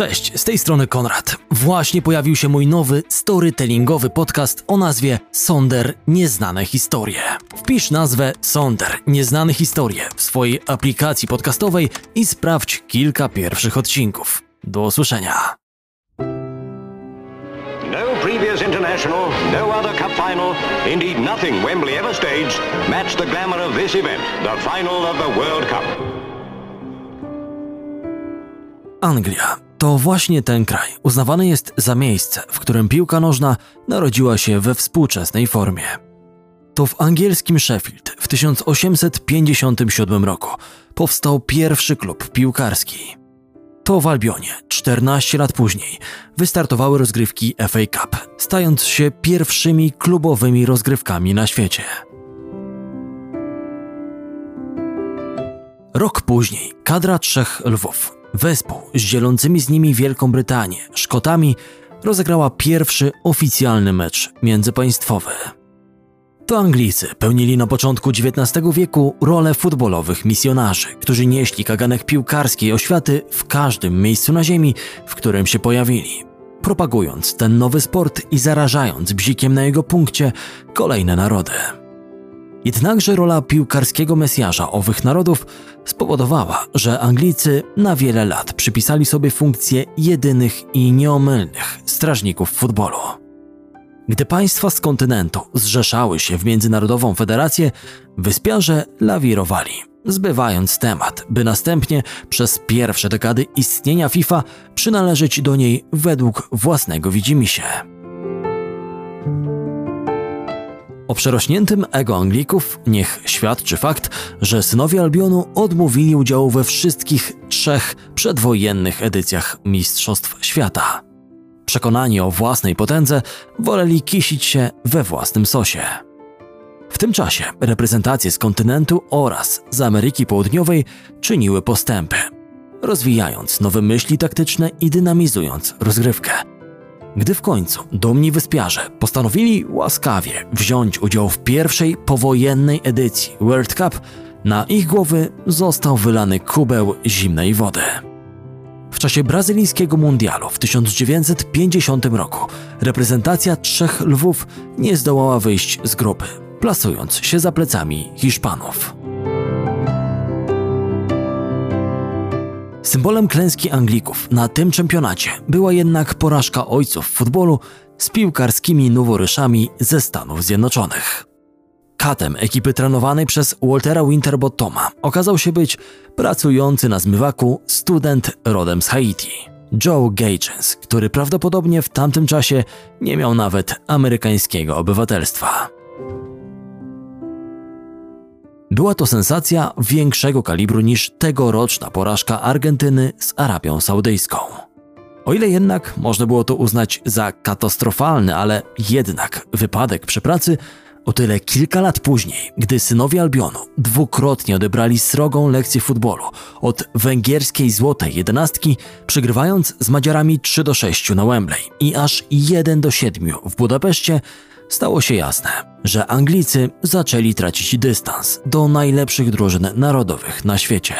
Cześć, z tej strony Konrad. Właśnie pojawił się mój nowy storytellingowy podcast o nazwie Sonder Nieznane Historie. Wpisz nazwę Sonder Nieznane Historie w swojej aplikacji podcastowej i sprawdź kilka pierwszych odcinków. Do usłyszenia. No previous international, no other cup final, indeed nothing Wembley ever staged matched the glamour of this event, the final of the World Cup. Anglia to właśnie ten kraj uznawany jest za miejsce, w którym piłka nożna narodziła się we współczesnej formie. To w angielskim Sheffield w 1857 roku powstał pierwszy klub piłkarski. To w Albionie 14 lat później wystartowały rozgrywki FA Cup, stając się pierwszymi klubowymi rozgrywkami na świecie. Rok później kadra trzech lwów Wespół z dzielącymi z nimi Wielką Brytanię, Szkotami, rozegrała pierwszy oficjalny mecz międzypaństwowy. To Anglicy pełnili na początku XIX wieku rolę futbolowych misjonarzy, którzy nieśli kaganek piłkarskiej oświaty w każdym miejscu na ziemi, w którym się pojawili, propagując ten nowy sport i zarażając bzikiem na jego punkcie kolejne narody. Jednakże rola piłkarskiego mesjasza owych narodów spowodowała, że Anglicy na wiele lat przypisali sobie funkcję jedynych i nieomylnych strażników futbolu. Gdy państwa z kontynentu zrzeszały się w Międzynarodową Federację, wyspiarze lawirowali, zbywając temat, by następnie przez pierwsze dekady istnienia FIFA przynależeć do niej według własnego widzimisię. O przerośniętym ego Anglików niech świadczy fakt, że synowie Albionu odmówili udziału we wszystkich trzech przedwojennych edycjach Mistrzostw Świata. Przekonani o własnej potędze, woleli kisić się we własnym sosie. W tym czasie reprezentacje z kontynentu oraz z Ameryki Południowej czyniły postępy, rozwijając nowe myśli taktyczne i dynamizując rozgrywkę. Gdy w końcu dumni wyspiarze postanowili łaskawie wziąć udział w pierwszej powojennej edycji World Cup, na ich głowy został wylany kubeł zimnej wody. W czasie brazylijskiego mundialu w 1950 roku reprezentacja trzech lwów nie zdołała wyjść z grupy, plasując się za plecami Hiszpanów. Symbolem klęski Anglików na tym czempionacie była jednak porażka ojców w futbolu z piłkarskimi noworyszami ze Stanów Zjednoczonych. Katem ekipy trenowanej przez Waltera Winterbottoma okazał się być pracujący na zmywaku student rodem z Haiti, Joe Gagens, który prawdopodobnie w tamtym czasie nie miał nawet amerykańskiego obywatelstwa. Była to sensacja większego kalibru niż tegoroczna porażka Argentyny z Arabią Saudyjską. O ile jednak można było to uznać za katastrofalny, ale jednak wypadek przy pracy, o tyle kilka lat później, gdy synowie Albionu dwukrotnie odebrali srogą lekcję futbolu od węgierskiej złotej jedenastki, przegrywając z Madziarami 3 do 6 na Wembley i aż 1 do 7 w Budapeszcie, stało się jasne, że Anglicy zaczęli tracić dystans do najlepszych drużyn narodowych na świecie.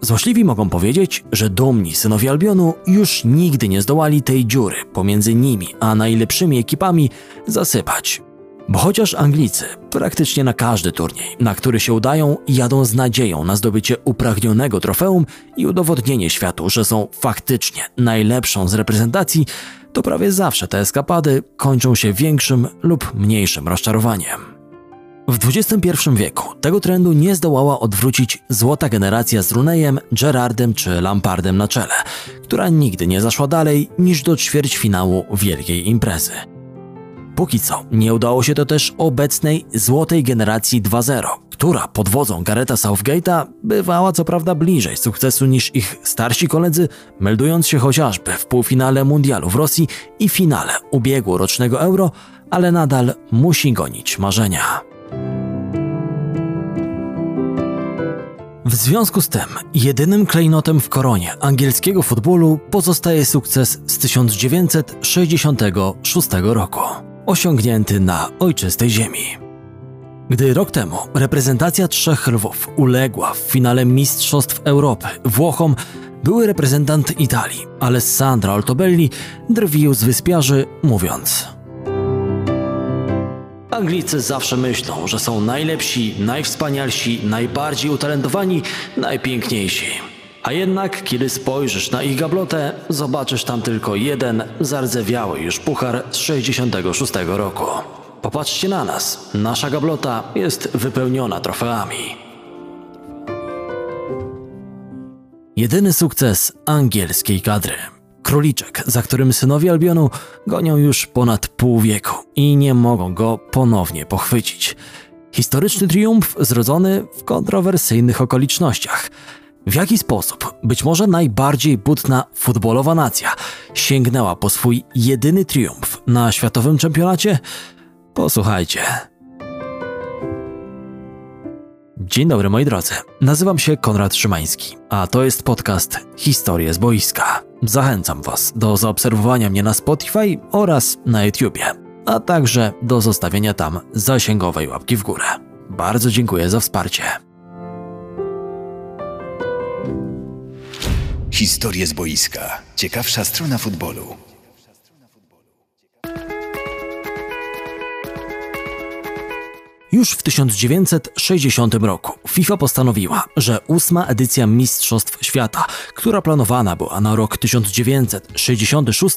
Złośliwi mogą powiedzieć, że dumni synowie Albionu już nigdy nie zdołali tej dziury pomiędzy nimi a najlepszymi ekipami zasypać. Bo chociaż Anglicy praktycznie na każdy turniej, na który się udają, jadą z nadzieją na zdobycie upragnionego trofeum i udowodnienie światu, że są faktycznie najlepszą z reprezentacji, to prawie zawsze te eskapady kończą się większym lub mniejszym rozczarowaniem. W XXI wieku tego trendu nie zdołała odwrócić złota generacja z Runejem, Gerardem czy Lampardem na czele, która nigdy nie zaszła dalej niż do ćwierćfinału wielkiej imprezy. Póki co nie udało się to też obecnej złotej generacji 2.0, która pod wodzą Gareta Southgate'a bywała co prawda bliżej sukcesu niż ich starsi koledzy, meldując się chociażby w półfinale mundialu w Rosji i finale ubiegłorocznego Euro, ale nadal musi gonić marzenia. W związku z tym, jedynym klejnotem w koronie angielskiego futbolu pozostaje sukces z 1966 roku osiągnięty na ojczystej ziemi. Gdy rok temu reprezentacja Trzech Lwów uległa w finale Mistrzostw Europy Włochom, były reprezentant Italii, Alessandro Altobelli, drwił z wyspiarzy, mówiąc Anglicy zawsze myślą, że są najlepsi, najwspanialsi, najbardziej utalentowani, najpiękniejsi. A jednak, kiedy spojrzysz na ich gablotę, zobaczysz tam tylko jeden zardzewiały już puchar z 66 roku. Popatrzcie na nas, nasza gablota jest wypełniona trofeami. Jedyny sukces angielskiej kadry. Króliczek, za którym synowie Albionu gonią już ponad pół wieku i nie mogą go ponownie pochwycić. Historyczny triumf zrodzony w kontrowersyjnych okolicznościach. W jaki sposób, być może najbardziej butna futbolowa nacja, sięgnęła po swój jedyny triumf na światowym czempionacie? Posłuchajcie. Dzień dobry moi drodzy, nazywam się Konrad Szymański, a to jest podcast Historie z boiska. Zachęcam Was do zaobserwowania mnie na Spotify oraz na YouTubie, a także do zostawienia tam zasięgowej łapki w górę. Bardzo dziękuję za wsparcie. Historie z boiska. Ciekawsza strona futbolu. Już w 1960 roku FIFA postanowiła, że ósma edycja Mistrzostw Świata, która planowana była na rok 1966,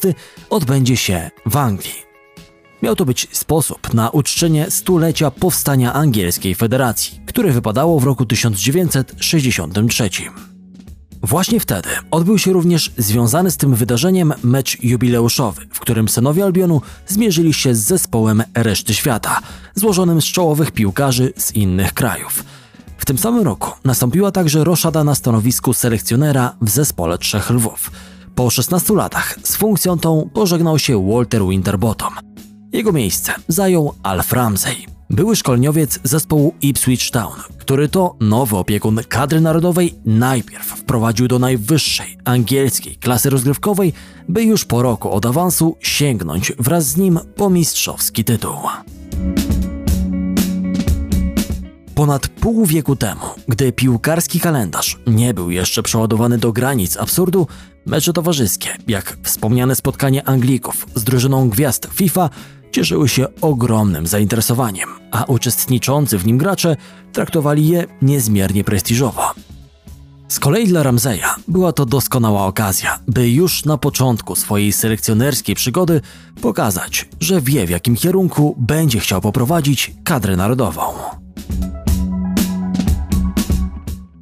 odbędzie się w Anglii. Miał to być sposób na uczczenie stulecia powstania Angielskiej Federacji, które wypadało w roku 1963. Właśnie wtedy odbył się również związany z tym wydarzeniem mecz jubileuszowy, w którym synowie Albionu zmierzyli się z zespołem reszty świata, złożonym z czołowych piłkarzy z innych krajów. W tym samym roku nastąpiła także roszada na stanowisku selekcjonera w zespole Trzech Lwów. Po 16 latach z funkcją tą pożegnał się Walter Winterbottom. Jego miejsce zajął Alf Ramsey, były szkoleniowiec zespołu Ipswich Town, który to nowy opiekun kadry narodowej najpierw wprowadził do najwyższej angielskiej klasy rozgrywkowej, by już po roku od awansu sięgnąć wraz z nim po mistrzowski tytuł. Ponad pół wieku temu, gdy piłkarski kalendarz nie był jeszcze przeładowany do granic absurdu, mecze towarzyskie, jak wspomniane spotkanie Anglików z drużyną gwiazd FIFA, cieszyły się ogromnym zainteresowaniem, a uczestniczący w nim gracze traktowali je niezmiernie prestiżowo. Z kolei dla Ramseya była to doskonała okazja, by już na początku swojej selekcjonerskiej przygody pokazać, że wie w jakim kierunku będzie chciał poprowadzić kadrę narodową.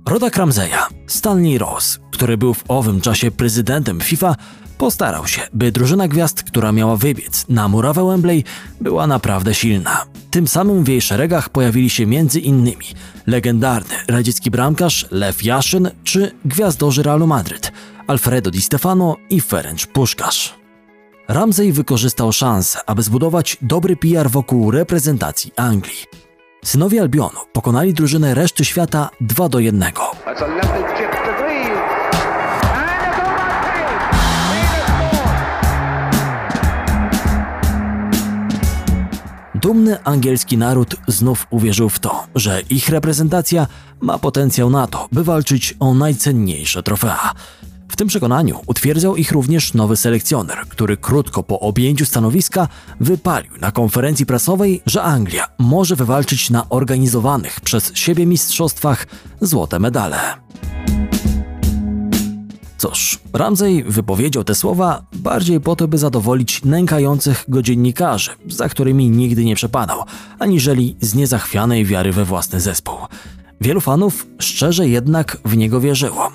Rodak Ramseya, Stanley Ross, który był w owym czasie prezydentem FIFA, Postarał się, by drużyna gwiazd, która miała wybiec na murawę Wembley, była naprawdę silna. Tym samym w jej szeregach pojawili się innymi legendarny radziecki bramkarz Lew Jaszyn czy gwiazdorzy Realu Madryt Alfredo Di Stefano i Ferenc Puszkarz. Ramsey wykorzystał szansę, aby zbudować dobry PR wokół reprezentacji Anglii. Synowie Albionu pokonali drużynę reszty świata 2 do 1. Dumny angielski naród znów uwierzył w to, że ich reprezentacja ma potencjał na to, by walczyć o najcenniejsze trofea. W tym przekonaniu utwierdzał ich również nowy selekcjoner, który krótko po objęciu stanowiska wypalił na konferencji prasowej, że Anglia może wywalczyć na organizowanych przez siebie mistrzostwach złote medale. Cóż, Ramsey wypowiedział te słowa bardziej po to, by zadowolić nękających go dziennikarzy, za którymi nigdy nie przepadał, aniżeli z niezachwianej wiary we własny zespół. Wielu fanów szczerze jednak w niego wierzyło.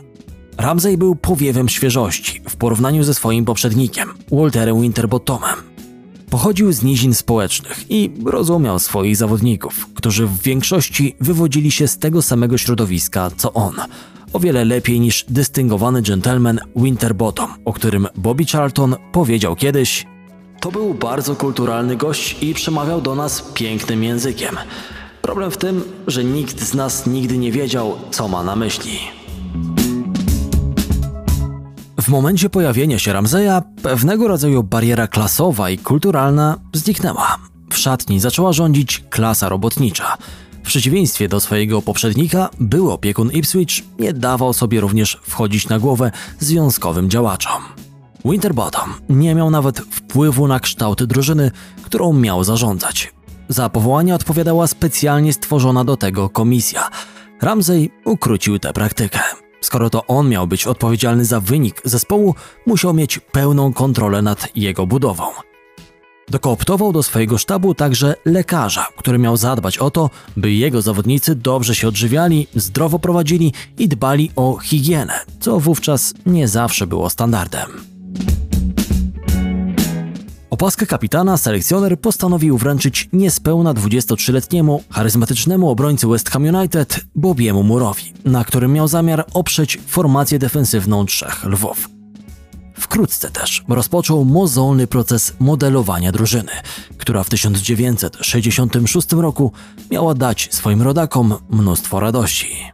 Ramsey był powiewem świeżości w porównaniu ze swoim poprzednikiem, Walterem Winterbottomem. Pochodził z nizin społecznych i rozumiał swoich zawodników, którzy w większości wywodzili się z tego samego środowiska co on – o wiele lepiej niż dystyngowany gentleman Winterbottom, o którym Bobby Charlton powiedział kiedyś: To był bardzo kulturalny gość i przemawiał do nas pięknym językiem. Problem w tym, że nikt z nas nigdy nie wiedział, co ma na myśli. W momencie pojawienia się Ramzeja pewnego rodzaju bariera klasowa i kulturalna zniknęła. W szatni zaczęła rządzić klasa robotnicza – przeciwieństwie do swojego poprzednika, były opiekun Ipswich nie dawał sobie również wchodzić na głowę związkowym działaczom. Winterbottom nie miał nawet wpływu na kształty drużyny, którą miał zarządzać. Za powołanie odpowiadała specjalnie stworzona do tego komisja. Ramsey ukrócił tę praktykę. Skoro to on miał być odpowiedzialny za wynik zespołu, musiał mieć pełną kontrolę nad jego budową. Dokooptował do swojego sztabu także lekarza, który miał zadbać o to, by jego zawodnicy dobrze się odżywiali, zdrowo prowadzili i dbali o higienę, co wówczas nie zawsze było standardem. Opaskę kapitana selekcjoner postanowił wręczyć niespełna 23-letniemu, charyzmatycznemu obrońcy West Ham United Bobiemu Murowi, na którym miał zamiar oprzeć formację defensywną trzech lwów. Wkrótce też rozpoczął mozolny proces modelowania drużyny, która w 1966 roku miała dać swoim rodakom mnóstwo radości.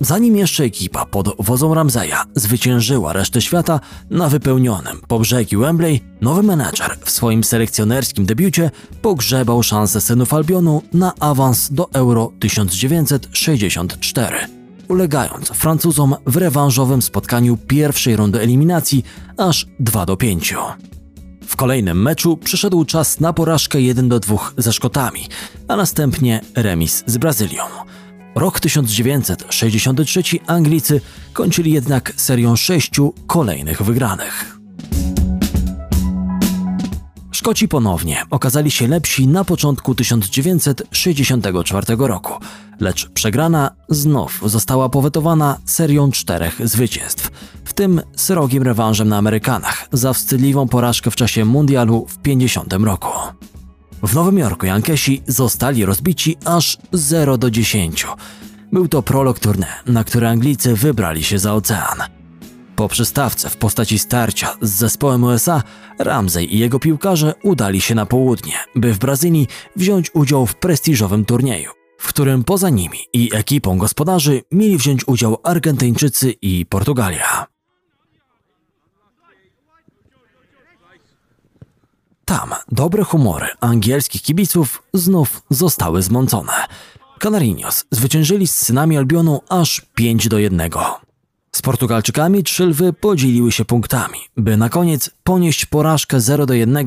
Zanim jeszcze ekipa pod wozą Ramzeja zwyciężyła resztę świata na wypełnionym po brzegi Wembley, nowy menedżer w swoim selekcjonerskim debiucie pogrzebał szansę synów Albionu na awans do Euro 1964, ulegając Francuzom w rewanżowym spotkaniu pierwszej rundy eliminacji aż 2 do 5. W kolejnym meczu przyszedł czas na porażkę 1 do 2 ze Szkotami, a następnie remis z Brazylią. Rok 1963 Anglicy kończyli jednak serią sześciu kolejnych wygranych. Szkoci ponownie okazali się lepsi na początku 1964 roku, lecz przegrana znów została powetowana serią czterech zwycięstw, w tym srogim rewanżem na Amerykanach za wstydliwą porażkę w czasie mundialu w 50 roku. W Nowym Jorku Jankesi zostali rozbici aż 0 do 10. Był to prolog tournée, na który Anglicy wybrali się za ocean. Po przystawce w postaci starcia z zespołem USA, Ramsey i jego piłkarze udali się na południe, by w Brazylii wziąć udział w prestiżowym turnieju, w którym poza nimi i ekipą gospodarzy mieli wziąć udział Argentyńczycy i Portugalia. Tam dobre humory angielskich kibiców znów zostały zmącone. Canarinos zwyciężyli z synami Albionu aż 5 do 1. Z Portugalczykami trzy lwy podzieliły się punktami, by na koniec ponieść porażkę 0 do 1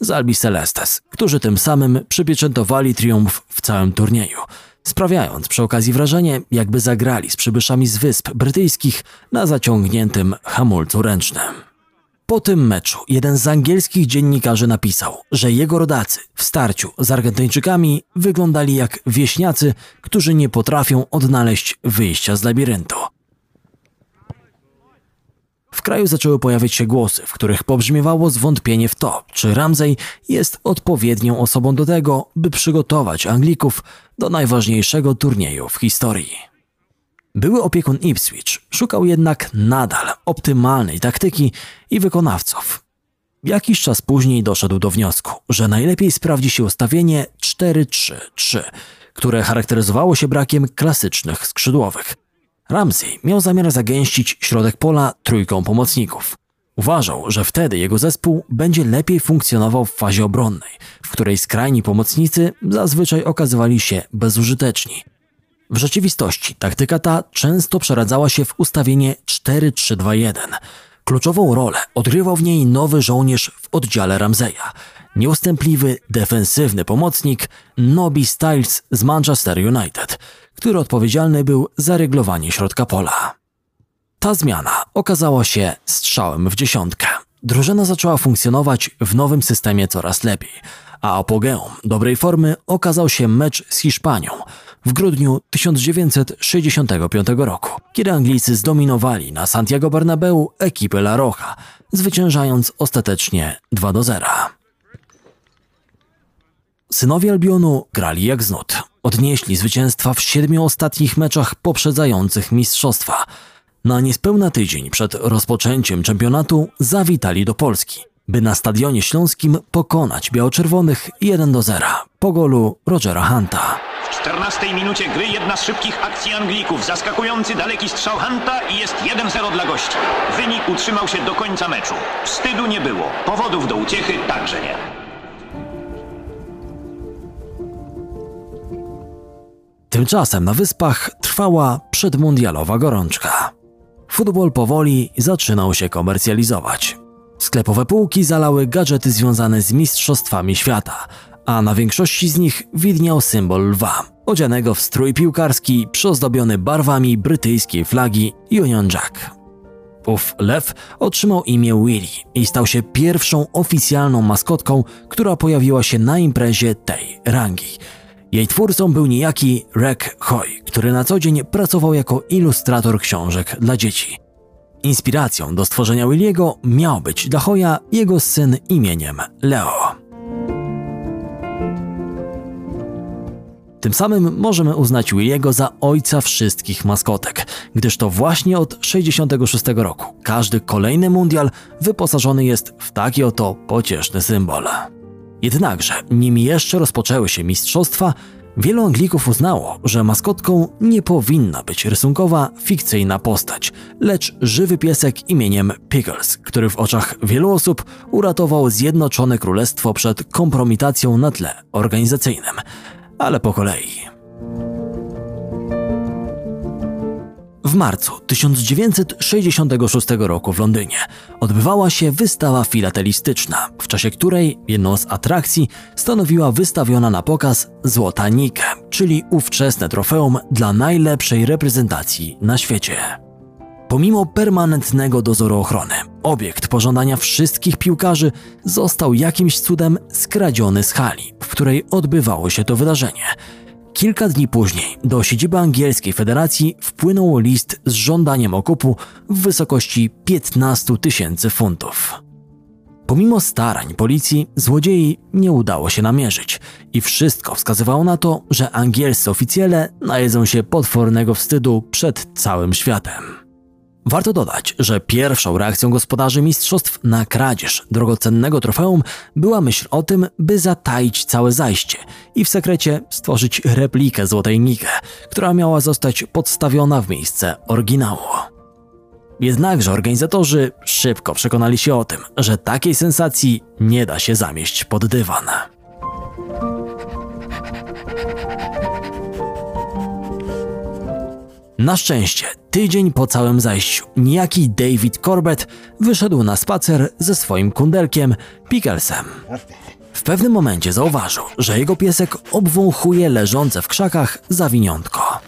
z Albi Celestes, którzy tym samym przypieczętowali triumf w całym turnieju, sprawiając przy okazji wrażenie, jakby zagrali z przybyszami z Wysp Brytyjskich na zaciągniętym hamulcu ręcznym. Po tym meczu jeden z angielskich dziennikarzy napisał, że jego rodacy w starciu z Argentyńczykami wyglądali jak wieśniacy, którzy nie potrafią odnaleźć wyjścia z labiryntu. W kraju zaczęły pojawiać się głosy, w których pobrzmiewało zwątpienie w to, czy Ramsey jest odpowiednią osobą do tego, by przygotować Anglików do najważniejszego turnieju w historii. Były opiekun Ipswich szukał jednak nadal optymalnej taktyki i wykonawców. Jakiś czas później doszedł do wniosku, że najlepiej sprawdzi się ustawienie 4-3-3, które charakteryzowało się brakiem klasycznych skrzydłowych. Ramsey miał zamiar zagęścić środek pola trójką pomocników. Uważał, że wtedy jego zespół będzie lepiej funkcjonował w fazie obronnej, w której skrajni pomocnicy zazwyczaj okazywali się bezużyteczni. W rzeczywistości taktyka ta często przeradzała się w ustawienie 4-3-2-1. Kluczową rolę odgrywał w niej nowy żołnierz w oddziale Ramseya, nieustępliwy, defensywny pomocnik Nobby Styles z Manchester United, który odpowiedzialny był za ryglowanie środka pola. Ta zmiana okazała się strzałem w dziesiątkę. Drużyna zaczęła funkcjonować w nowym systemie coraz lepiej, a apogeum dobrej formy okazał się mecz z Hiszpanią w grudniu 1965 roku, kiedy Anglicy zdominowali na Santiago Bernabeu ekipę La Roja, zwyciężając ostatecznie 2 do 0. Synowie Albionu grali jak z nut. Odnieśli zwycięstwa w siedmiu ostatnich meczach poprzedzających mistrzostwa. Na niespełna tydzień przed rozpoczęciem czempionatu zawitali do Polski, by na Stadionie Śląskim pokonać biało-czerwonych 1 do 0 po golu Rogera Hunta. W 14 minucie gry jedna z szybkich akcji Anglików. Zaskakujący daleki strzał Hunta i jest 1-0 dla gości. Wynik utrzymał się do końca meczu. Wstydu nie było. Powodów do uciechy także nie. Tymczasem na wyspach trwała przedmundialowa gorączka. Futbol powoli zaczynał się komercjalizować. Sklepowe półki zalały gadżety związane z mistrzostwami świata, a na większości z nich widniał symbol lwa, odzianego w strój piłkarski przyozdobiony barwami brytyjskiej flagi Union Jack. Ów lew otrzymał imię Willy i stał się pierwszą oficjalną maskotką, która pojawiła się na imprezie tej rangi. Jej twórcą był niejaki Rek Hoy, który na co dzień pracował jako ilustrator książek dla dzieci. Inspiracją do stworzenia Williego miał być dla Hoya jego syn imieniem Leo. Tym samym możemy uznać Williego za ojca wszystkich maskotek, gdyż to właśnie od 66 roku każdy kolejny mundial wyposażony jest w taki oto pocieszny symbol. Jednakże, nim jeszcze rozpoczęły się mistrzostwa, wielu Anglików uznało, że maskotką nie powinna być rysunkowa, fikcyjna postać, lecz żywy piesek imieniem Pickles, który w oczach wielu osób uratował Zjednoczone Królestwo przed kompromitacją na tle organizacyjnym – ale po kolei. W marcu 1966 roku w Londynie odbywała się wystawa filatelistyczna, w czasie której jedną z atrakcji stanowiła wystawiona na pokaz Złota Nike, czyli ówczesne trofeum dla najlepszej reprezentacji na świecie. Pomimo permanentnego dozoru ochrony, obiekt pożądania wszystkich piłkarzy został jakimś cudem skradziony z hali, w której odbywało się to wydarzenie. Kilka dni później do siedziby angielskiej federacji wpłynął list z żądaniem okupu w wysokości 15 tysięcy funtów. Pomimo starań policji, złodziei nie udało się namierzyć i wszystko wskazywało na to, że angielscy oficjele najedzą się potwornego wstydu przed całym światem. Warto dodać, że pierwszą reakcją gospodarzy mistrzostw na kradzież drogocennego trofeum była myśl o tym, by zataić całe zajście i w sekrecie stworzyć replikę Złotej Nike, która miała zostać podstawiona w miejsce oryginału. Jednakże organizatorzy szybko przekonali się o tym, że takiej sensacji nie da się zamieść pod dywan. Na szczęście, tydzień po całym zajściu, niejaki David Corbett wyszedł na spacer ze swoim kundelkiem Picklesem. W pewnym momencie zauważył, że jego piesek obwąchuje leżące w krzakach zawiniątko.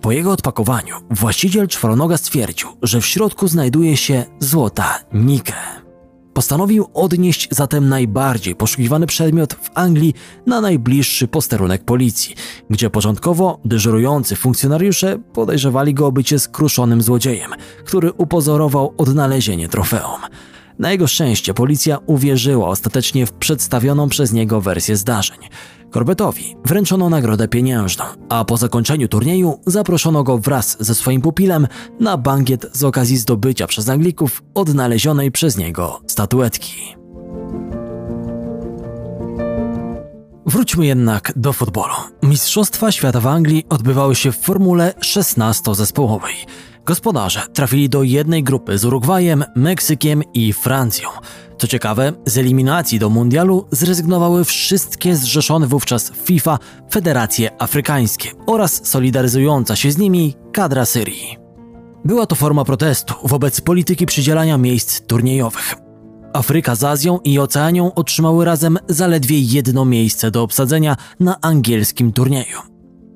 Po jego odpakowaniu właściciel czworonoga stwierdził, że w środku znajduje się złota Nike. Postanowił odnieść zatem najbardziej poszukiwany przedmiot w Anglii na najbliższy posterunek policji, gdzie początkowo dyżurujący funkcjonariusze podejrzewali go o bycie skruszonym złodziejem, który upozorował odnalezienie trofeum. Na jego szczęście policja uwierzyła ostatecznie w przedstawioną przez niego wersję zdarzeń. Corbettowi wręczono nagrodę pieniężną, a po zakończeniu turnieju zaproszono go wraz ze swoim pupilem na bankiet z okazji zdobycia przez Anglików odnalezionej przez niego statuetki. Wróćmy jednak do futbolu. Mistrzostwa świata w Anglii odbywały się w formule 16-zespołowej. Gospodarze trafili do jednej grupy z Urugwajem, Meksykiem i Francją. Co ciekawe, z eliminacji do mundialu zrezygnowały wszystkie zrzeszone wówczas FIFA federacje afrykańskie oraz solidaryzująca się z nimi kadra Syrii. Była to forma protestu wobec polityki przydzielania miejsc turniejowych. Afryka z Azją i Oceanią otrzymały razem zaledwie jedno miejsce do obsadzenia na angielskim turnieju.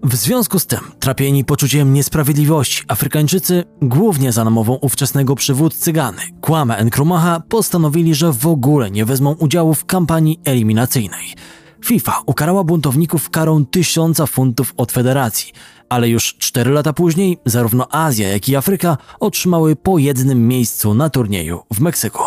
W związku z tym, trapieni poczuciem niesprawiedliwości, Afrykańczycy, głównie za namową ówczesnego przywódcy Gany, Kwame Nkrumah, postanowili, że w ogóle nie wezmą udziału w kampanii eliminacyjnej. FIFA ukarała buntowników karą tysiąca funtów od federacji, ale już cztery lata później zarówno Azja, jak i Afryka otrzymały po jednym miejscu na turnieju w Meksyku.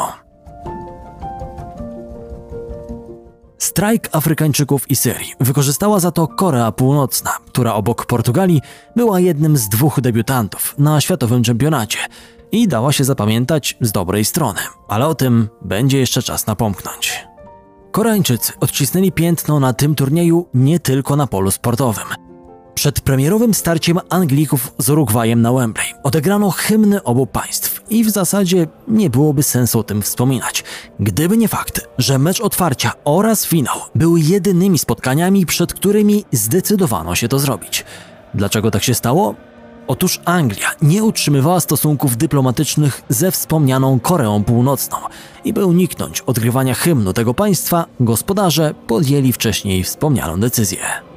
Strajk Afrykańczyków i Syrii wykorzystała za to Korea Północna, która obok Portugalii była jednym z dwóch debiutantów na światowym czempionacie i dała się zapamiętać z dobrej strony, ale o tym będzie jeszcze czas napomknąć. Koreańczycy odcisnęli piętno na tym turnieju nie tylko na polu sportowym. Przed premierowym starciem Anglików z Urugwajem na Wembley odegrano hymny obu państw i w zasadzie nie byłoby sensu o tym wspominać, gdyby nie fakt, że mecz otwarcia oraz finał były jedynymi spotkaniami, przed którymi zdecydowano się to zrobić. Dlaczego tak się stało? Otóż Anglia nie utrzymywała stosunków dyplomatycznych ze wspomnianą Koreą Północną i by uniknąć odgrywania hymnu tego państwa, gospodarze podjęli wcześniej wspomnianą decyzję.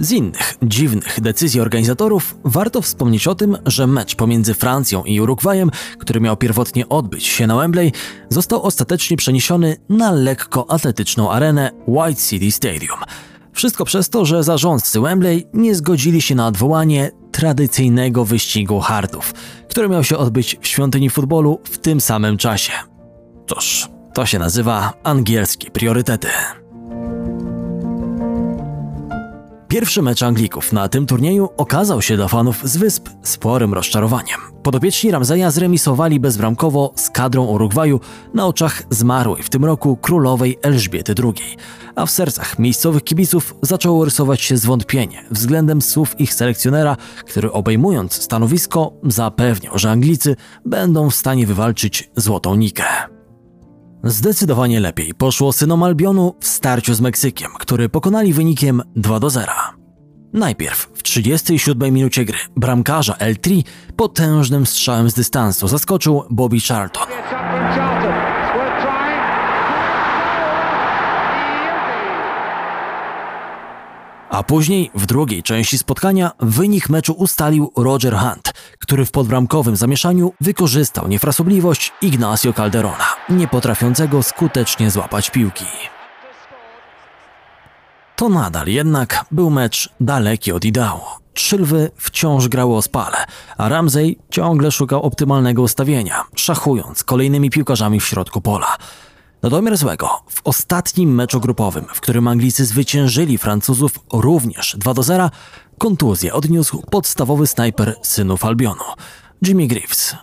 Z innych dziwnych decyzji organizatorów warto wspomnieć o tym, że mecz pomiędzy Francją i Urugwajem, który miał pierwotnie odbyć się na Wembley, został ostatecznie przeniesiony na lekkoatletyczną arenę White City Stadium. Wszystko przez to, że zarządcy Wembley nie zgodzili się na odwołanie tradycyjnego wyścigu hardów, który miał się odbyć w świątyni futbolu w tym samym czasie. Cóż, to się nazywa angielskie priorytety. Pierwszy mecz Anglików na tym turnieju okazał się dla fanów z Wysp sporym rozczarowaniem. Podopieczni Ramzeja zremisowali bezbramkowo z kadrą Urugwaju na oczach zmarłej w tym roku królowej Elżbiety II, a w sercach miejscowych kibiców zaczęło rysować się zwątpienie względem słów ich selekcjonera, który obejmując stanowisko zapewniał, że Anglicy będą w stanie wywalczyć złotą nikę. Zdecydowanie lepiej poszło synom Albionu w starciu z Meksykiem, który pokonali wynikiem 2 do 0. Najpierw w 37 minucie gry bramkarza L3 potężnym strzałem z dystansu zaskoczył Bobby Charlton. A później, w drugiej części spotkania, wynik meczu ustalił Roger Hunt, który w podbramkowym zamieszaniu wykorzystał niefrasobliwość Ignacio Calderona, nie potrafiącego skutecznie złapać piłki. To nadal jednak był mecz daleki od ideału. Trzy lwy wciąż grały o spale, a Ramsey ciągle szukał optymalnego ustawienia, szachując kolejnymi piłkarzami w środku pola. Na domiar złego, w ostatnim meczu grupowym, w którym Anglicy zwyciężyli Francuzów również 2 do 0, kontuzję odniósł podstawowy snajper synów Albionu, Jimmy Greaves.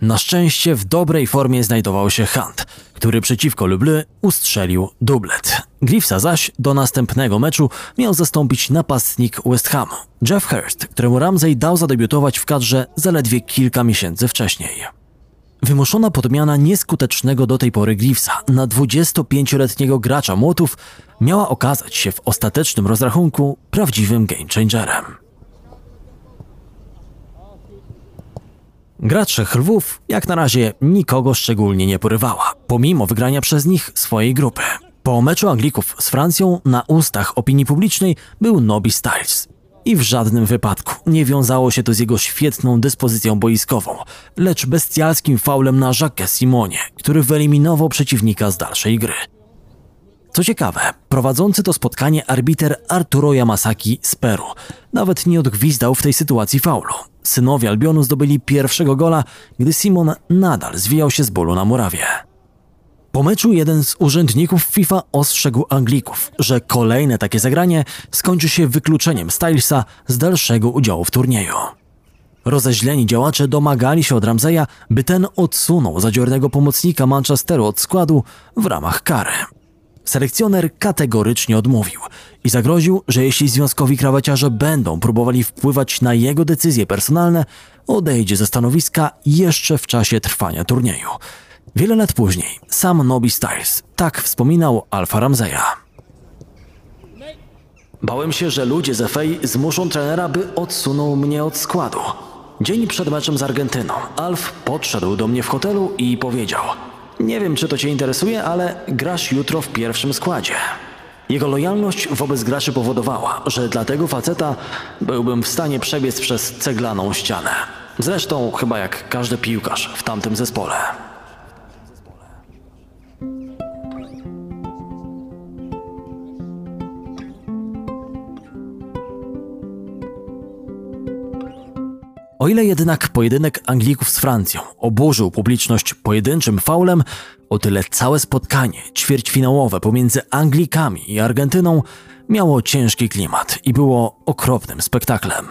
Na szczęście w dobrej formie znajdował się Hunt, który przeciwko Luble ustrzelił dublet. Greavesa zaś do następnego meczu miał zastąpić napastnik West Hamu, Jeff Hurst, któremu Ramsey dał zadebiutować w kadrze zaledwie kilka miesięcy wcześniej. Wymuszona podmiana nieskutecznego do tej pory Greavesa na 25-letniego gracza młotów miała okazać się w ostatecznym rozrachunku prawdziwym game changerem. Gra trzech lwów jak na razie nikogo szczególnie nie porywała, pomimo wygrania przez nich swojej grupy. Po meczu Anglików z Francją na ustach opinii publicznej był Nobby Styles. I w żadnym wypadku nie wiązało się to z jego świetną dyspozycją boiskową, lecz bestialskim faulem na Jacques Simonie, który wyeliminował przeciwnika z dalszej gry. Co ciekawe, prowadzący to spotkanie arbiter Arturo Yamasaki z Peru nawet nie odgwizdał w tej sytuacji faulu. Synowie Albionu zdobyli pierwszego gola, gdy Simon nadal zwijał się z bólu na murawie. Po meczu jeden z urzędników FIFA ostrzegł Anglików, że kolejne takie zagranie skończy się wykluczeniem Stylesa z dalszego udziału w turnieju. Rozeźleni działacze domagali się od Ramseya, by ten odsunął zadziornego pomocnika Manchesteru od składu w ramach kary. Selekcjoner kategorycznie odmówił i zagroził, że jeśli związkowi krawaciarze będą próbowali wpływać na jego decyzje personalne, odejdzie ze stanowiska jeszcze w czasie trwania turnieju. Wiele lat później sam Nobby Styles tak wspominał Alfa Ramseya. Bałem się, że ludzie z FA zmuszą trenera, by odsunął mnie od składu. Dzień przed meczem z Argentyną Alf podszedł do mnie w hotelu i powiedział Nie wiem, czy to cię interesuje, ale grasz jutro w pierwszym składzie. Jego lojalność wobec graczy powodowała, że dla tego faceta byłbym w stanie przebiec przez ceglaną ścianę. Zresztą chyba jak każdy piłkarz w tamtym zespole. O ile jednak pojedynek Anglików z Francją oburzył publiczność pojedynczym faulem, o tyle całe spotkanie ćwierćfinałowe pomiędzy Anglikami i Argentyną miało ciężki klimat i było okropnym spektaklem.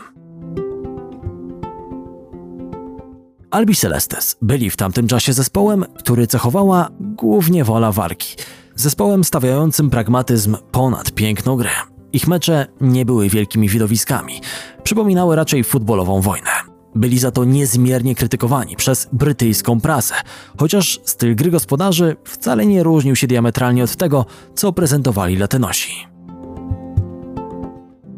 Albi Celestes byli w tamtym czasie zespołem, który cechowała głównie wola walki. Zespołem stawiającym pragmatyzm ponad piękną grę. Ich mecze nie były wielkimi widowiskami. przypominały raczej futbolową wojnę. Byli za to niezmiernie krytykowani przez brytyjską prasę, chociaż styl gry gospodarzy wcale nie różnił się diametralnie od tego, co prezentowali latynosi.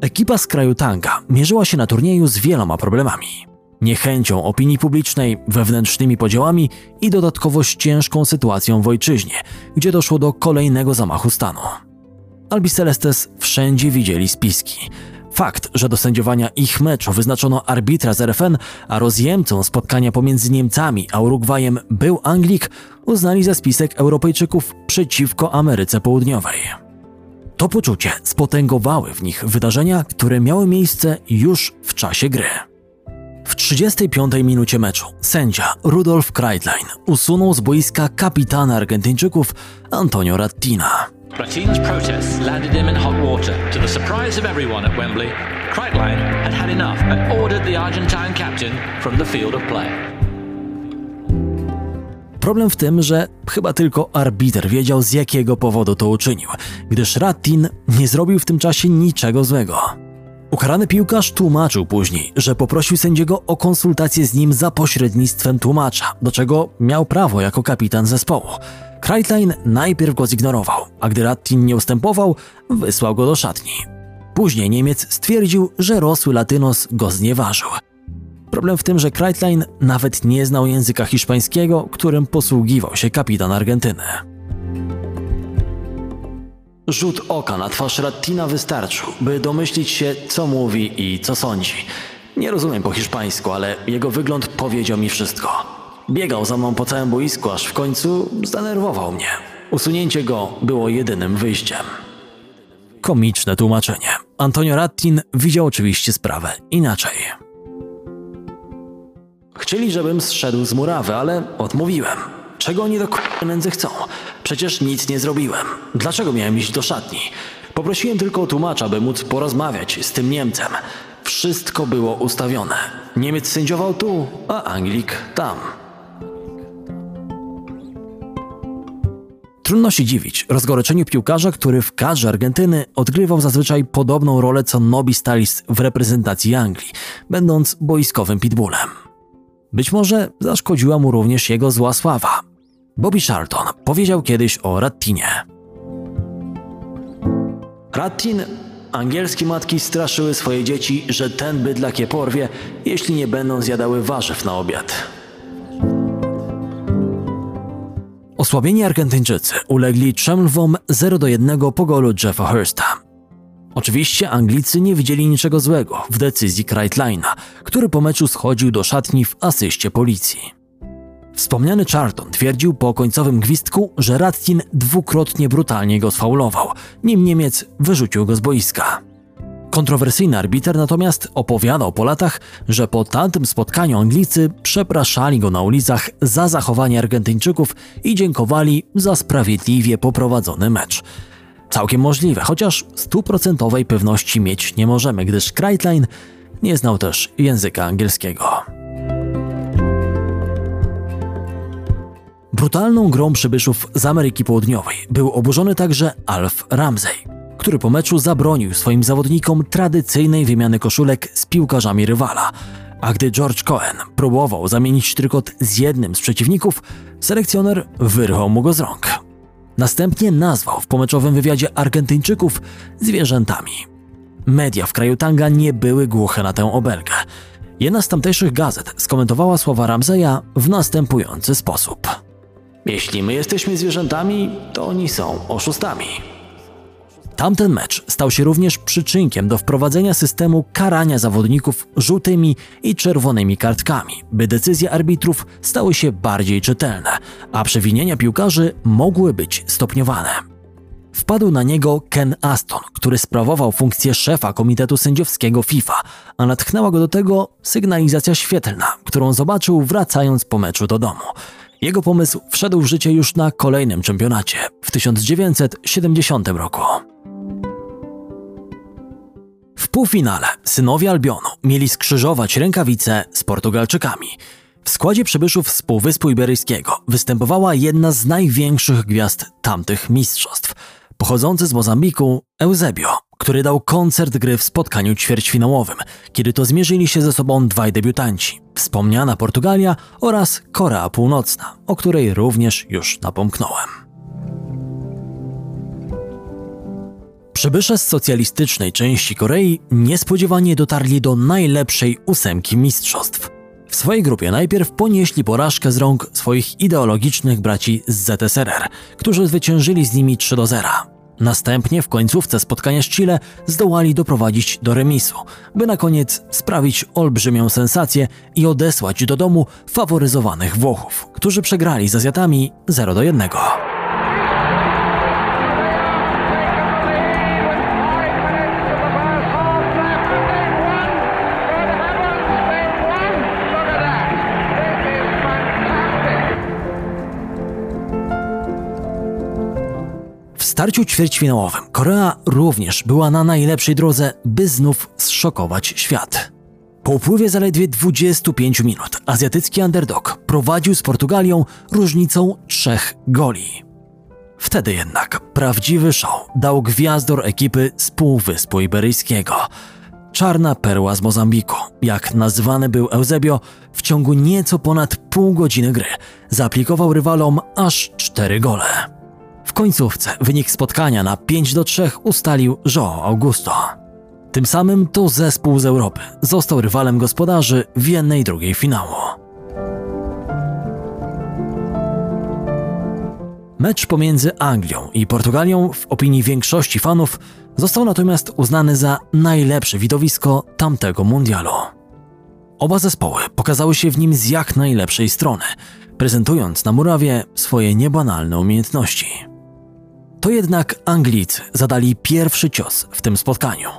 Ekipa z kraju Tanga mierzyła się na turnieju z wieloma problemami. Niechęcią opinii publicznej, wewnętrznymi podziałami i dodatkowo z ciężką sytuacją w ojczyźnie, gdzie doszło do kolejnego zamachu stanu. Albi Celestes wszędzie widzieli spiski. Fakt, że do sędziowania ich meczu wyznaczono arbitra z RFN, a rozjemcą spotkania pomiędzy Niemcami a Urugwajem był Anglik, uznali za spisek Europejczyków przeciwko Ameryce Południowej. To poczucie spotęgowały w nich wydarzenia, które miały miejsce już w czasie gry. W 35 minucie meczu sędzia Rudolf Kreitlein usunął z boiska kapitana Argentyńczyków Antonio Rattina. Rattin's protests landed him in hot water. To the surprise of everyone at Wembley, Kreitlein had had enough and ordered the Argentine captain from the field of play. Problem w tym, że chyba tylko arbiter wiedział z jakiego powodu to uczynił, gdyż Rattin nie zrobił w tym czasie niczego złego. Ukarany piłkarz tłumaczył później, że poprosił sędziego o konsultację z nim za pośrednictwem tłumacza, do czego miał prawo jako kapitan zespołu. Kreitlein najpierw go zignorował, a gdy Rattin nie ustępował, wysłał go do szatni. Później Niemiec stwierdził, że rosły Latynos go znieważył. Problem w tym, że Kreitlein nawet nie znał języka hiszpańskiego, którym posługiwał się kapitan Argentyny. Rzut oka na twarz Rattina wystarczył, by domyślić się, co mówi i co sądzi. Nie rozumiem po hiszpańsku, ale jego wygląd powiedział mi wszystko. Biegał za mną po całym boisku, aż w końcu zdenerwował mnie. Usunięcie go było jedynym wyjściem. Komiczne tłumaczenie. Antonio Rattin widział oczywiście sprawę inaczej. Chcieli, żebym zszedł z murawy, ale odmówiłem. Czego oni do nędzy chcą? Przecież nic nie zrobiłem. Dlaczego miałem iść do szatni? Poprosiłem tylko tłumacza, by móc porozmawiać z tym Niemcem. Wszystko było ustawione. Niemiec sędziował tu, a Anglik tam. Trudno się dziwić rozgoryczeniu piłkarza, który w kadrze Argentyny odgrywał zazwyczaj podobną rolę co Nobi Stalis w reprezentacji Anglii, będąc boiskowym pitbullem. Być może zaszkodziła mu również jego zła sława. Bobby Charlton powiedział kiedyś o Rattinie. Rattin, angielskie matki straszyły swoje dzieci, że ten bydlak je porwie, jeśli nie będą zjadały warzyw na obiad. Osłabieni Argentyńczycy ulegli Trzemlwom 0 do 1 po golu Jeffa Hursta. Oczywiście Anglicy nie widzieli niczego złego w decyzji Kreitleina, który po meczu schodził do szatni w asyście policji. Wspomniany Charlton twierdził po końcowym gwizdku, że Rattin dwukrotnie brutalnie go sfaulował, nim Niemiec wyrzucił go z boiska. Kontrowersyjny arbiter natomiast opowiadał po latach, że po tamtym spotkaniu Anglicy przepraszali go na ulicach za zachowanie Argentyńczyków i dziękowali za sprawiedliwie poprowadzony mecz. Całkiem możliwe, chociaż stuprocentowej pewności mieć nie możemy, gdyż Kreitlein nie znał też języka angielskiego. Brutalną grą przybyszów z Ameryki Południowej był oburzony także Alf Ramsey, który po meczu zabronił swoim zawodnikom tradycyjnej wymiany koszulek z piłkarzami rywala, a gdy George Cohen próbował zamienić trykot z jednym z przeciwników, selekcjoner wyrwał mu go z rąk. Następnie nazwał w pomeczowym wywiadzie Argentyńczyków zwierzętami. Media w kraju Tanga nie były głuche na tę obelgę. Jedna z tamtejszych gazet skomentowała słowa Ramseya w następujący sposób. Jeśli my jesteśmy zwierzętami, to oni są oszustami. Tamten mecz stał się również przyczynkiem do wprowadzenia systemu karania zawodników żółtymi i czerwonymi kartkami, by decyzje arbitrów stały się bardziej czytelne, a przewinienia piłkarzy mogły być stopniowane. Wpadł na niego Ken Aston, który sprawował funkcję szefa komitetu sędziowskiego FIFA, a natchnęła go do tego sygnalizacja świetlna, którą zobaczył wracając po meczu do domu. Jego pomysł wszedł w życie już na kolejnym czempionacie w 1970 roku. W półfinale synowie Albionu mieli skrzyżować rękawice z Portugalczykami. W składzie przybyszów z Półwyspu Iberyjskiego występowała jedna z największych gwiazd tamtych mistrzostw, pochodzący z Mozambiku Eusebio, który dał koncert gry w spotkaniu ćwierćfinałowym, kiedy to zmierzyli się ze sobą dwaj debiutanci, wspomniana Portugalia oraz Korea Północna, o której również już napomknąłem. Przybysze z socjalistycznej części Korei niespodziewanie dotarli do najlepszej ósemki mistrzostw. W swojej grupie najpierw ponieśli porażkę z rąk swoich ideologicznych braci z ZSRR, którzy zwyciężyli z nimi 3 do 0. Następnie w końcówce spotkania z Chile zdołali doprowadzić do remisu, by na koniec sprawić olbrzymią sensację i odesłać do domu faworyzowanych Włochów, którzy przegrali z Azjatami 0 do 1. starciu ćwierćfinałowym Korea również była na najlepszej drodze, by znów zszokować świat. Po upływie zaledwie 25 minut azjatycki underdog prowadził z Portugalią różnicą trzech goli. Wtedy jednak prawdziwy show dał gwiazdor ekipy z Półwyspu Iberyjskiego. Czarna perła z Mozambiku, jak nazywany był Eusebio, w ciągu nieco ponad pół godziny gry zaaplikował rywalom aż cztery gole. Końcówce wynik spotkania na 5 do 3 ustalił João Augusto. Tym samym to zespół z Europy został rywalem gospodarzy w jednej drugiej finału. Mecz pomiędzy Anglią i Portugalią w opinii większości fanów został natomiast uznany za najlepsze widowisko tamtego mundialu. Oba zespoły pokazały się w nim z jak najlepszej strony, prezentując na murawie swoje niebanalne umiejętności. To jednak Anglicy zadali pierwszy cios w tym spotkaniu.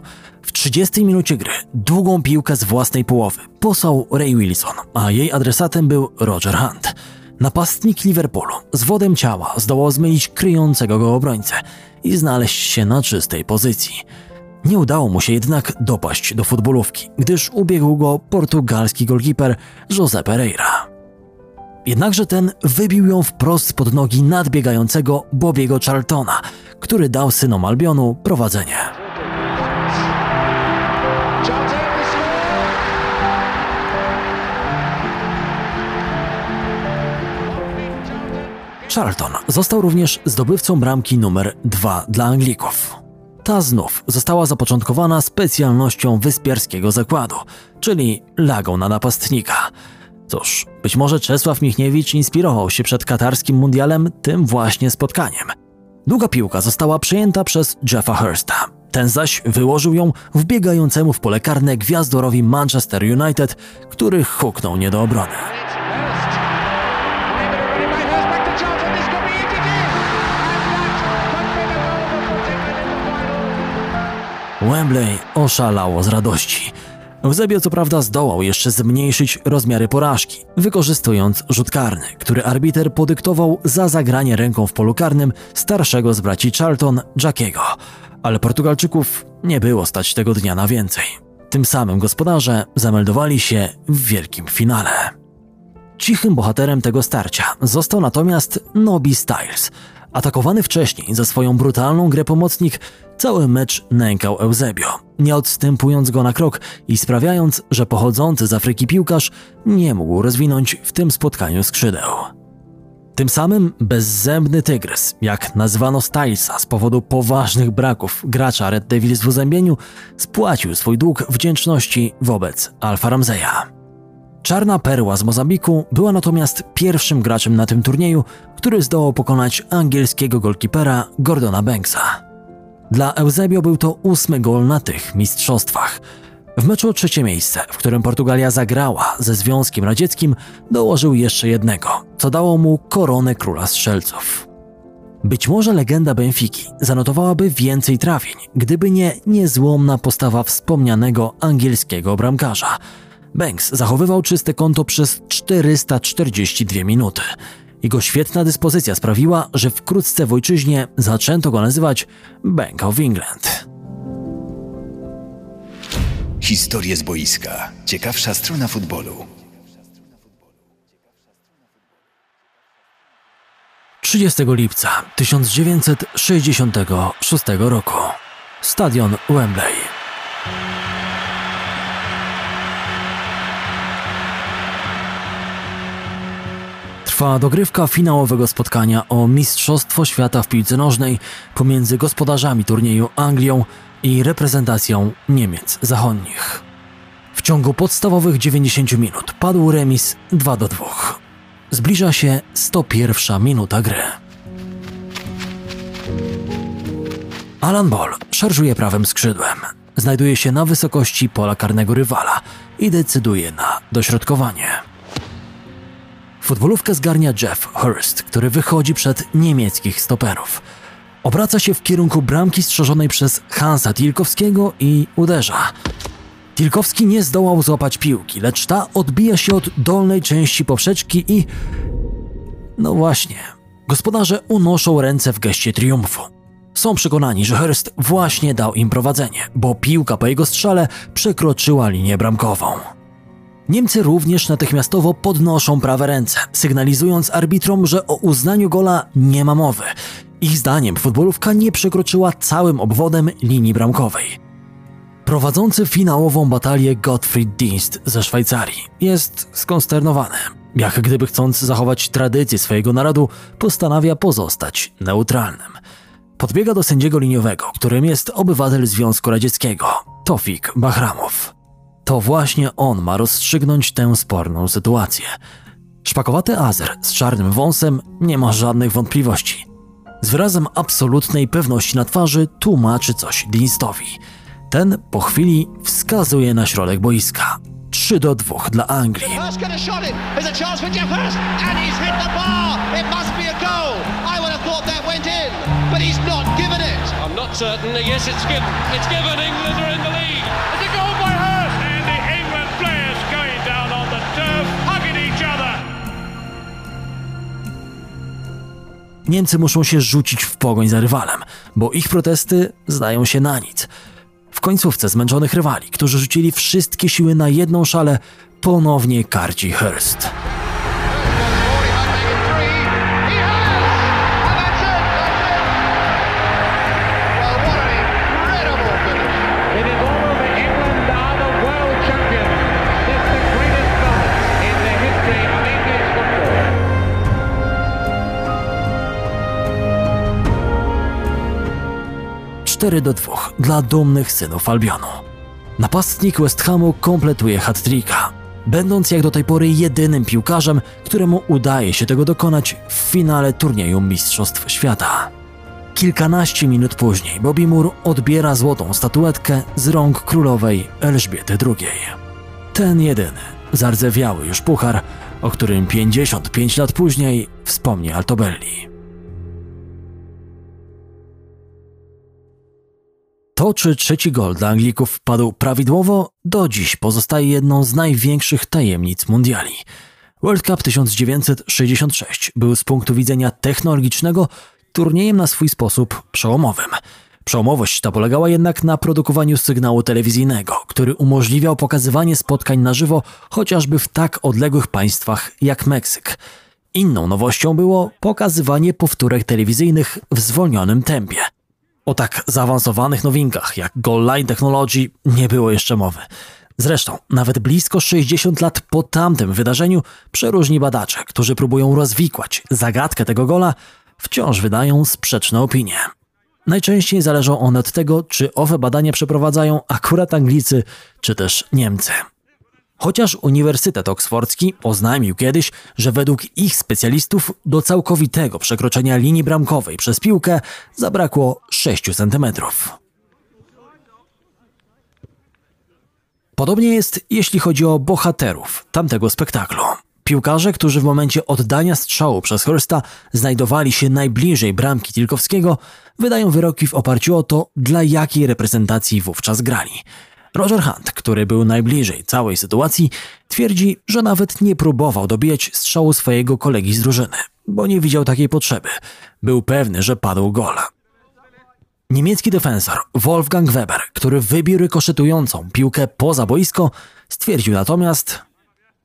W 30 minucie gry długą piłkę z własnej połowy posłał Ray Wilson, a jej adresatem był Roger Hunt. Napastnik Liverpoolu z wodem ciała zdołał zmylić kryjącego go obrońcę i znaleźć się na czystej pozycji. Nie udało mu się jednak dopaść do futbolówki, gdyż ubiegł go portugalski golkiper José Pereira. Jednakże ten wybił ją wprost pod nogi nadbiegającego Bobiego Charltona, który dał synom Albionu prowadzenie. Charlton został również zdobywcą bramki numer 2 dla Anglików. Ta znów została zapoczątkowana specjalnością wyspiarskiego zakładu, czyli lagą na napastnika. Cóż, być może Czesław Michniewicz inspirował się przed katarskim mundialem tym właśnie spotkaniem. Długa piłka została przejęta przez Jeffa Hursta. Ten zaś wyłożył ją wbiegającemu w pole karne gwiazdorowi Manchester United, który huknął nie do obrony. Wembley oszalało z radości. Eusebio co prawda zdołał jeszcze zmniejszyć rozmiary porażki, wykorzystując rzut karny, który arbiter podyktował za zagranie ręką w polu karnym starszego z braci Charlton, Jackiego, ale Portugalczyków nie było stać tego dnia na więcej. Tym samym gospodarze zameldowali się w wielkim finale. Cichym bohaterem tego starcia został natomiast Nobi Styles. Atakowany wcześniej za swoją brutalną grę pomocnik, cały mecz nękał Eusebio, nie odstępując go na krok i sprawiając, że pochodzący z Afryki piłkarz nie mógł rozwinąć w tym spotkaniu skrzydeł. Tym samym bezzębny tygrys, jak nazwano Stylesa z powodu poważnych braków gracza Red Devils w uzębieniu, spłacił swój dług wdzięczności wobec Alfa Ramseya. Czarna perła z Mozambiku była natomiast pierwszym graczem na tym turnieju, który zdołał pokonać angielskiego golkipera Gordona Banksa. Dla Eusebio był to ósmy gol na tych mistrzostwach. W meczu o trzecie miejsce, w którym Portugalia zagrała ze Związkiem Radzieckim, dołożył jeszcze jednego, co dało mu koronę króla strzelców. Być może legenda Benfiki zanotowałaby więcej trafień, gdyby nie niezłomna postawa wspomnianego angielskiego bramkarza. Banks zachowywał czyste konto przez 442 minuty. Jego świetna dyspozycja sprawiła, że wkrótce w ojczyźnie zaczęto go nazywać Bank of England. Historie z boiska. Ciekawsza strona futbolu. 30 lipca 1966 roku. stadion Wembley. Trwa dogrywka finałowego spotkania o Mistrzostwo Świata w piłce nożnej pomiędzy gospodarzami turnieju Anglią i reprezentacją Niemiec Zachodnich. W ciągu podstawowych 90 minut padł remis 2 do 2. Zbliża się 101 minuta gry. Alan Ball szarżuje prawym skrzydłem. Znajduje się na wysokości pola karnego rywala i decyduje na dośrodkowanie. Futbolówkę zgarnia Jeff Hurst, który wychodzi przed niemieckich stoperów. Obraca się w kierunku bramki strzeżonej przez Hansa Tilkowskiego i uderza. Tilkowski nie zdołał złapać piłki, lecz ta odbija się od dolnej części poprzeczki i... No właśnie, gospodarze unoszą ręce w geście triumfu. Są przekonani, że Hurst właśnie dał im prowadzenie, bo piłka po jego strzale przekroczyła linię bramkową. Niemcy również natychmiastowo podnoszą prawe ręce, sygnalizując arbitrom, że o uznaniu gola nie ma mowy. Ich zdaniem futbolówka nie przekroczyła całym obwodem linii bramkowej. Prowadzący finałową batalię Gottfried Dienst ze Szwajcarii jest skonsternowany. Jak gdyby chcąc zachować tradycję swojego narodu, postanawia pozostać neutralnym. Podbiega do sędziego liniowego, którym jest obywatel Związku Radzieckiego, Tofik Bahramow. To właśnie on ma rozstrzygnąć tę sporną sytuację. Szpakowaty Azer z czarnym wąsem nie ma żadnych wątpliwości. Z wyrazem absolutnej pewności na twarzy tłumaczy coś Dienstowi. Ten po chwili wskazuje na środek boiska. 3 do 2 dla Anglii. But he's not given it. I'm not certain. Yes, it's given. It's given. England are in the lead. It's a goal Niemcy muszą się rzucić w pogoń za rywalem, bo ich protesty zdają się na nic. W końcówce zmęczonych rywali, którzy rzucili wszystkie siły na jedną szalę, ponownie karci Hurst. 4 do 2 dla dumnych synów Albionu. Napastnik West Hamu kompletuje hat-tricka, będąc jak do tej pory jedynym piłkarzem, któremu udaje się tego dokonać w finale turnieju Mistrzostw Świata. Kilkanaście minut później Bobby Moore odbiera złotą statuetkę z rąk królowej Elżbiety II. Ten jedyny, zardzewiały już puchar, o którym 55 lat później wspomni Altobelli. To, czy trzeci gol dla Anglików wpadł prawidłowo, do dziś pozostaje jedną z największych tajemnic mundiali. World Cup 1966 był z punktu widzenia technologicznego turniejem na swój sposób przełomowym. Przełomowość ta polegała jednak na produkowaniu sygnału telewizyjnego, który umożliwiał pokazywanie spotkań na żywo chociażby w tak odległych państwach jak Meksyk. Inną nowością było pokazywanie powtórek telewizyjnych w zwolnionym tempie. O tak zaawansowanych nowinkach jak Goal Line Technology nie było jeszcze mowy. Zresztą, nawet blisko 60 lat po tamtym wydarzeniu, przeróżni badacze, którzy próbują rozwikłać zagadkę tego gola, wciąż wydają sprzeczne opinie. Najczęściej zależą one od tego, czy owe badania przeprowadzają akurat Anglicy, czy też Niemcy. Chociaż Uniwersytet Oksfordzki oznajmił kiedyś, że według ich specjalistów do całkowitego przekroczenia linii bramkowej przez piłkę zabrakło 6 cm. Podobnie jest, jeśli chodzi o bohaterów tamtego spektaklu. Piłkarze, którzy w momencie oddania strzału przez Hursta znajdowali się najbliżej bramki Tilkowskiego, wydają wyroki w oparciu o to, dla jakiej reprezentacji wówczas grali. Roger Hunt, który był najbliżej całej sytuacji, twierdzi, że nawet nie próbował dobijać strzału swojego kolegi z drużyny, bo nie widział takiej potrzeby. Był pewny, że padł gol. Niemiecki defensor Wolfgang Weber, który wybił rykoszetującą piłkę poza boisko, stwierdził natomiast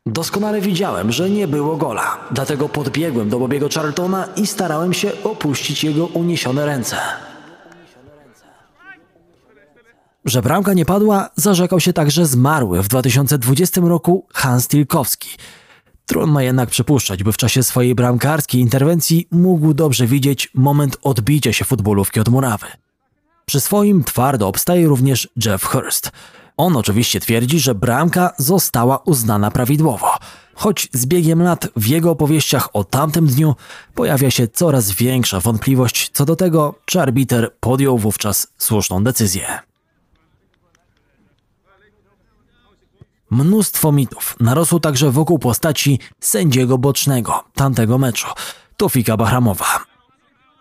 Doskonale widziałem, że nie było gola, dlatego podbiegłem do Bobiego Charltona i starałem się opuścić jego uniesione ręce. Że bramka nie padła, zarzekał się także zmarły w 2020 roku Hans Tilkowski. Trudno jednak przypuszczać, by w czasie swojej bramkarskiej interwencji mógł dobrze widzieć moment odbicia się futbolówki od murawy. Przy swoim twardo obstaje również Jeff Hurst. On oczywiście twierdzi, że bramka została uznana prawidłowo, choć z biegiem lat w jego opowieściach o tamtym dniu pojawia się coraz większa wątpliwość co do tego, czy arbiter podjął wówczas słuszną decyzję. Mnóstwo mitów narosło także wokół postaci sędziego bocznego tamtego meczu, Tofika Bahramowa.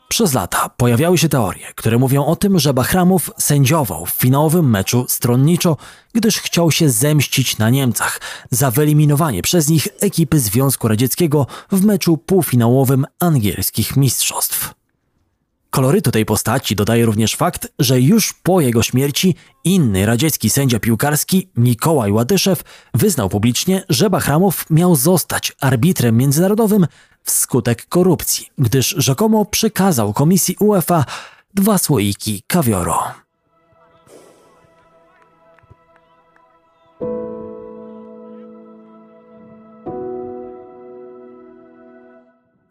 Przez lata pojawiały się teorie, które mówią o tym, że Bahramow sędziował w finałowym meczu stronniczo, gdyż chciał się zemścić na Niemcach za wyeliminowanie przez nich ekipy Związku Radzieckiego w meczu półfinałowym angielskich mistrzostw. Kolorytu tej postaci dodaje również fakt, że już po jego śmierci inny radziecki sędzia piłkarski Mikołaj Ładyszew wyznał publicznie, że Bahramow miał zostać arbitrem międzynarodowym wskutek korupcji, gdyż rzekomo przekazał komisji UEFA dwa słoiki kawioru.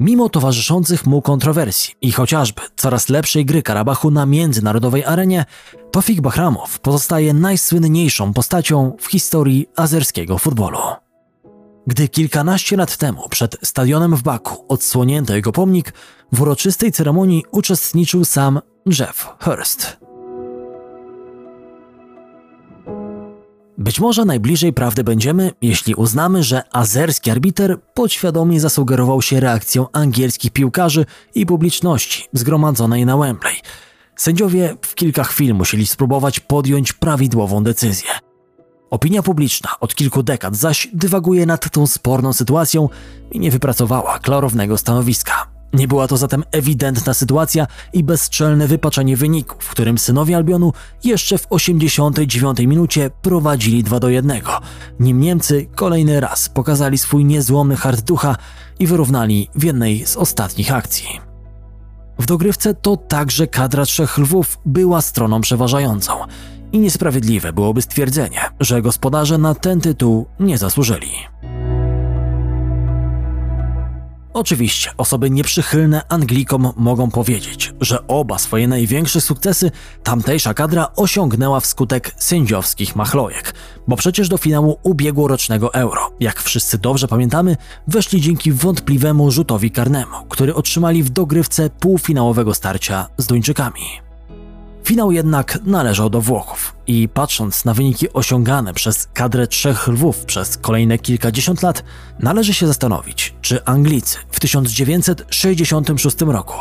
Mimo towarzyszących mu kontrowersji i chociażby coraz lepszej gry Karabachu na międzynarodowej arenie, Tofik Bahramow pozostaje najsłynniejszą postacią w historii azerskiego futbolu. Gdy kilkanaście lat temu przed stadionem w Baku odsłonięto jego pomnik, w uroczystej ceremonii uczestniczył sam Jeff Hurst. Być może najbliżej prawdy będziemy, jeśli uznamy, że azerski arbiter podświadomie zasugerował się reakcją angielskich piłkarzy i publiczności zgromadzonej na Wembley. Sędziowie w kilka chwil musieli spróbować podjąć prawidłową decyzję. Opinia publiczna od kilku dekad zaś dywaguje nad tą sporną sytuacją i nie wypracowała klarownego stanowiska. Nie była to zatem ewidentna sytuacja i bezczelne wypaczenie wyniku, w którym synowie Albionu jeszcze w 89 minucie prowadzili 2 do 1, nim Niemcy kolejny raz pokazali swój niezłomny hart ducha i wyrównali w jednej z ostatnich akcji. W dogrywce to także kadra trzech lwów była stroną przeważającą i niesprawiedliwe byłoby stwierdzenie, że gospodarze na ten tytuł nie zasłużyli. Oczywiście osoby nieprzychylne Anglikom mogą powiedzieć, że oba swoje największe sukcesy tamtejsza kadra osiągnęła wskutek sędziowskich machlojek, bo przecież do finału ubiegłorocznego Euro, jak wszyscy dobrze pamiętamy, weszli dzięki wątpliwemu rzutowi karnemu, który otrzymali w dogrywce półfinałowego starcia z Duńczykami. Finał jednak należał do Włochów i patrząc na wyniki osiągane przez kadrę trzech lwów przez kolejne kilkadziesiąt lat, należy się zastanowić, czy Anglicy w 1966 roku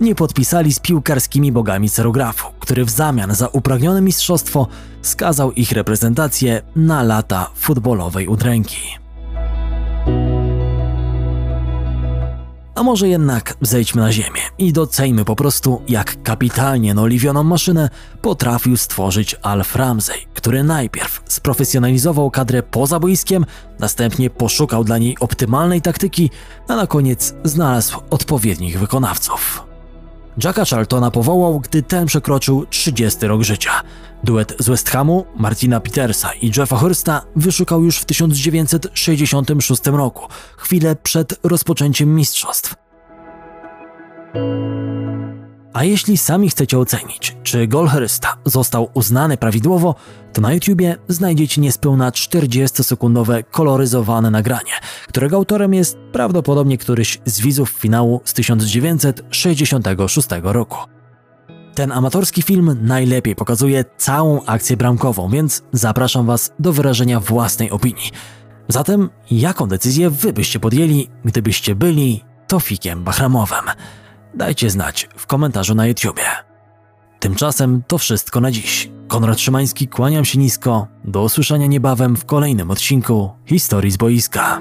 nie podpisali z piłkarskimi bogami cerografu, który w zamian za upragnione mistrzostwo skazał ich reprezentację na lata futbolowej udręki. A może jednak zejdźmy na ziemię i doceńmy po prostu, jak kapitalnie naoliwioną maszynę potrafił stworzyć Alf Ramsey, który najpierw sprofesjonalizował kadrę poza boiskiem, następnie poszukał dla niej optymalnej taktyki, a na koniec znalazł odpowiednich wykonawców. Jacka Charltona powołał, gdy ten przekroczył 30 rok życia. Duet z West Hamu, Martina Petersa i Jeffa Hursta wyszukał już w 1966 roku, chwilę przed rozpoczęciem mistrzostw. A jeśli sami chcecie ocenić, czy gol Hursta został uznany prawidłowo, to na YouTubie znajdziecie niespełna 40-sekundowe koloryzowane nagranie, którego autorem jest prawdopodobnie któryś z widzów finału z 1966 roku. Ten amatorski film najlepiej pokazuje całą akcję bramkową, więc zapraszam Was do wyrażenia własnej opinii. Zatem, jaką decyzję Wy byście podjęli, gdybyście byli Tofikiem Bahramowem? Dajcie znać w komentarzu na YouTubie. Tymczasem to wszystko na dziś. Konrad Szymański, kłaniam się nisko. Do usłyszenia niebawem w kolejnym odcinku Historii z boiska.